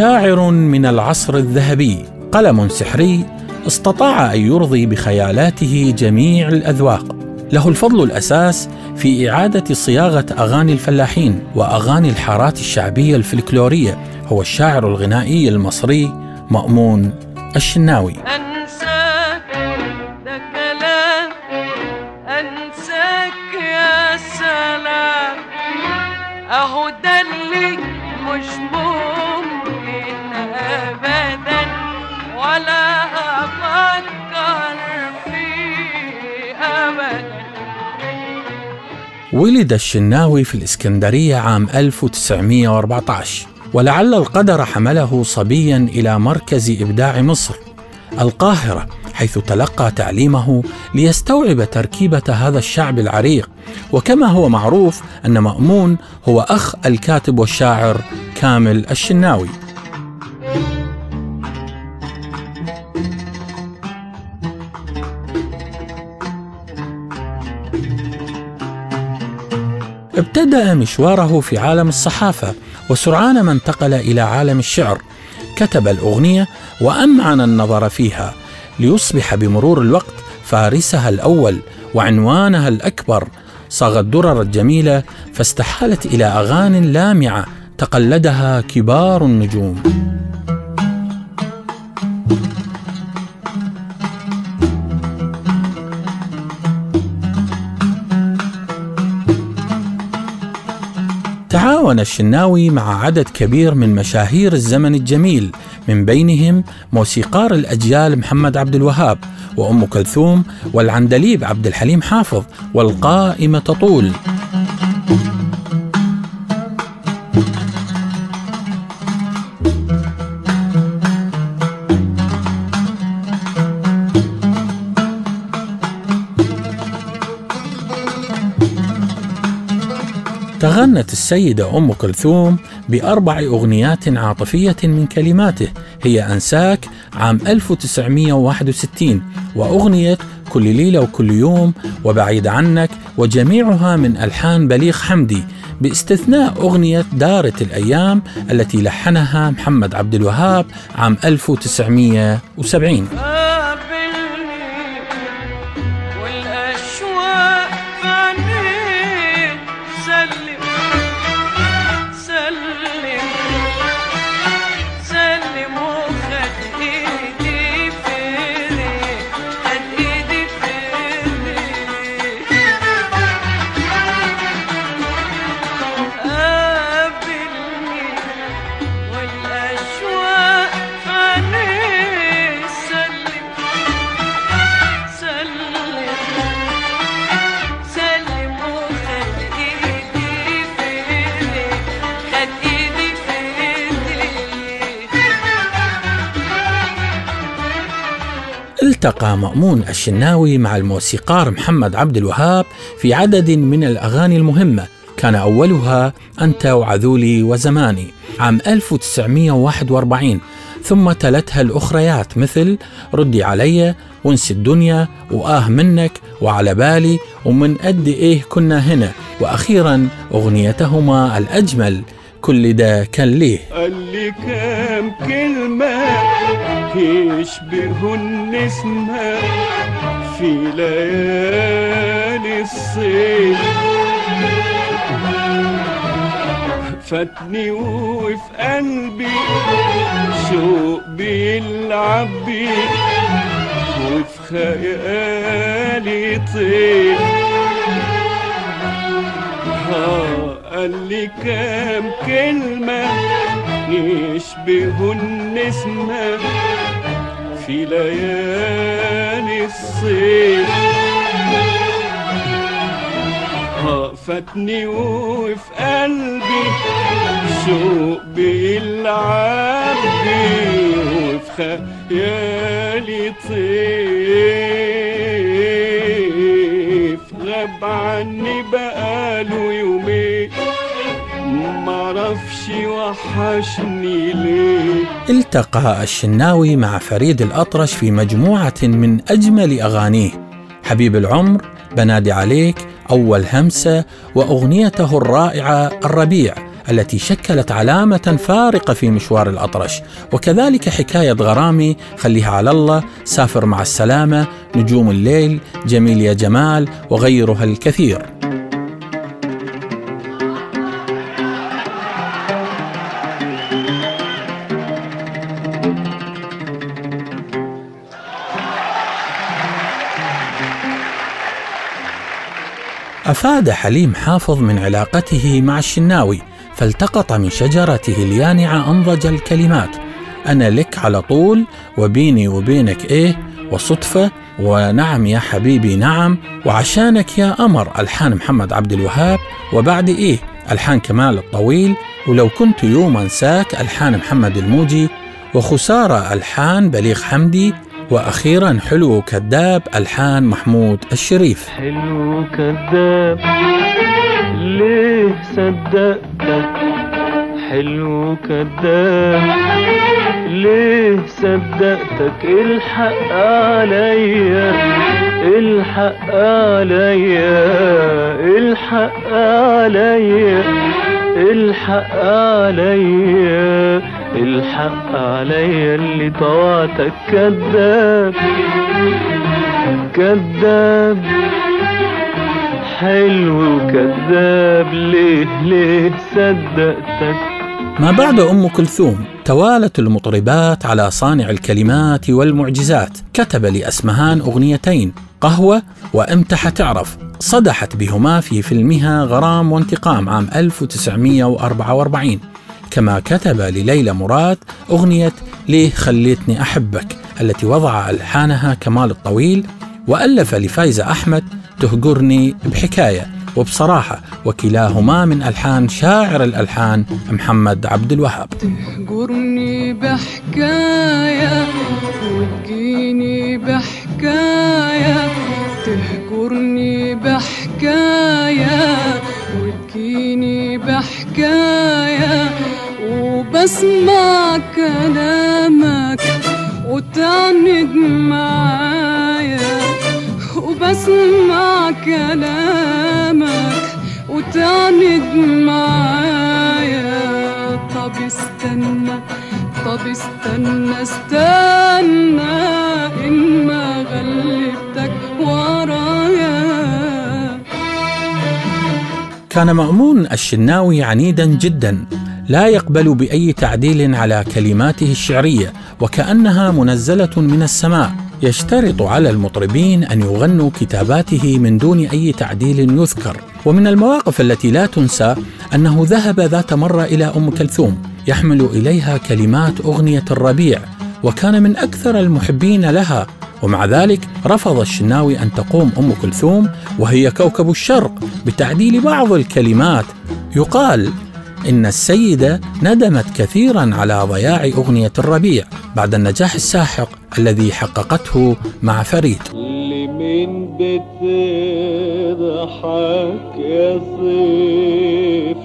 شاعر من العصر الذهبي قلم سحري استطاع أن يرضي بخيالاته جميع الأذواق. له الفضل الأساس في إعادة صياغة أغاني الفلاحين وأغاني الحارات الشعبية الفلكلورية. هو الشاعر الغنائي المصري مأمون الشناوي. أنساك ده كلام. أنساك يا سلام. أهو ده اللي مش ولد الشناوي في الإسكندرية عام 1914 ولعل القدر حمله صبيا إلى مركز إبداع مصر القاهرة حيث تلقى تعليمه ليستوعب تركيبة هذا الشعب العريق. وكما هو معروف أن مأمون هو أخ الكاتب والشاعر كامل الشناوي. ابتدأ مشواره في عالم الصحافة وسرعان ما انتقل إلى عالم الشعر. كتب الأغنية وأمعن النظر فيها ليصبح بمرور الوقت فارسها الأول وعنوانها الأكبر. صاغ الدرر الجميلة فاستحالت إلى أغان لامعة تقلدها كبار النجوم. تعاون الشناوي مع عدد كبير من مشاهير الزمن الجميل من بينهم موسيقار الأجيال محمد عبد الوهاب وأم كلثوم والعندليب عبد الحليم حافظ والقائمة تطول. تغنت السيدة أم كلثوم بأربع أغنيات عاطفية من كلماته هي أنساك عام 1961 وأغنية كل ليلة وكل يوم وبعيد عنك وجميعها من ألحان بليغ حمدي باستثناء أغنية دارت الأيام التي لحنها محمد عبد الوهاب عام 1970 التقى مأمون الشناوي مع الموسيقار محمد عبد الوهاب في عدد من الأغاني المهمة. كان أولها أنت وعذولي وزماني عام 1941 ثم تلتها الأخريات مثل ردي علي وانسي الدنيا وآه منك وعلى بالي ومن قد إيه كنا هنا. وأخيرا أغنيتهما الأجمل كل ده كان ليه؟ قال لي كام كلمة يشبهوا النسمة في ليالي الصيف. فاتني وفي قلبي شوق بيلعب بيه وفي خيالي طير. آه، قال لي كام كلمة يشبهوا النسمة في ليالي الصيف. فاتني وفي قلبي شوق بيلعب بيه وفي خيالي طيف. غاب عني بقاله وحشني ليه؟ التقى الشناوي مع فريد الأطرش في مجموعة من أجمل أغانيه. حبيب العمر بنادي عليك أول همسة وأغنيته الرائعة الربيع التي شكلت علامة فارقة في مشوار الأطرش. وكذلك حكاية غرامي خليها على الله سافر مع السلامة نجوم الليل جميل يا جمال وغيرها الكثير. أفاد حليم حافظ من علاقته مع الشناوي فالتقط من شجرته اليانعة أنضج الكلمات. أنا لك على طول وبيني وبينك إيه وصدفة ونعم يا حبيبي نعم وعشانك يا قمر ألحان محمد عبد الوهاب وبعد إيه ألحان كمال الطويل ولو كنت يوم أنساك ألحان محمد الموجي وخسارة ألحان بليغ حمدي وأخيرا حلو كذاب ألحان محمود الشريف. حلو كذاب ليه صدقتك حلو كذاب ليه صدقتك؟ الحق عليا الحق عليا الحق عليا الحق عليا. الحق عليا اللي طوعتك كذاب كذاب. حلو كذاب ليه ليه صدقتك؟ ما بعد أم كلثوم توالت المطربات على صانع الكلمات والمعجزات. كتب لأسمهان أغنيتين قهوة وإمتى حتعرف صدحت بهما في فيلمها غرام وانتقام عام 1944 كما كتب لليلى مراد أغنية ليه خليتني أحبك التي وضع ألحانها كمال الطويل وألف لفايزة أحمد تهجرني بحكاية وبصراحة وكلاهما من ألحان شاعر الألحان محمد عبد الوهاب. تهجرني بحكاية وتجيني بحكاية تهجرني بحكاية وتجيني بحكاية. وبسمع كلامك وتعند معايا. وبسمع كلامك وتعند معايا. طب استنى طب استنى استنى إن ما كان مأمون الشناوي عنيدا جدا لا يقبل بأي تعديل على كلماته الشعرية وكأنها منزلة من السماء. يشترط على المطربين أن يغنوا كتاباته من دون أي تعديل يذكر. ومن المواقف التي لا تنسى أنه ذهب ذات مرة إلى أم كلثوم يحمل إليها كلمات أغنية الربيع. وكان من أكثر المحبين لها ومع ذلك رفض الشناوي أن تقوم أم كلثوم وهي كوكب الشرق بتعديل بعض الكلمات. يقال إن السيدة ندمت كثيرا على ضياع أغنية الربيع بعد النجاح الساحق الذي حققته مع فريد. اللي من بتضحك يا صيف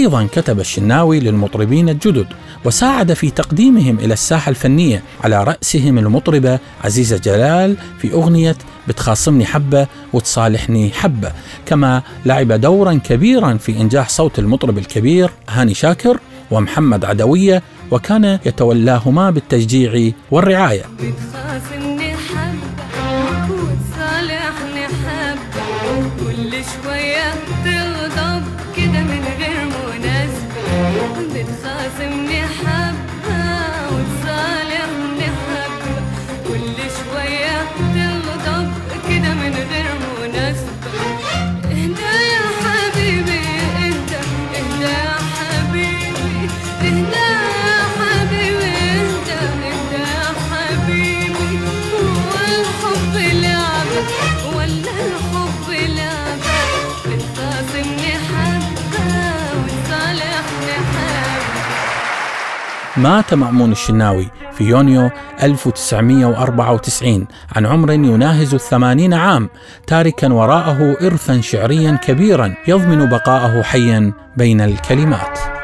أيضا كتب الشناوي للمطربين الجدد وساعد في تقديمهم إلى الساحة الفنية على رأسهم المطربة عزيزة جلال في أغنية بتخاصمني حبة وتصالحني حبة. كما لعب دورا كبيرا في إنجاح صوت المطرب الكبير هاني شاكر ومحمد عدوية وكان يتولاهما بالتشجيع والرعاية. شوية تغضب كده من غير مناسبة بتخاصمني حبة مات مأمون الشناوي في يونيو 1994 عن عمر يناهز الثمانين عام تاركا وراءه إرثا شعريا كبيرا يضمن بقاءه حيا بين الكلمات.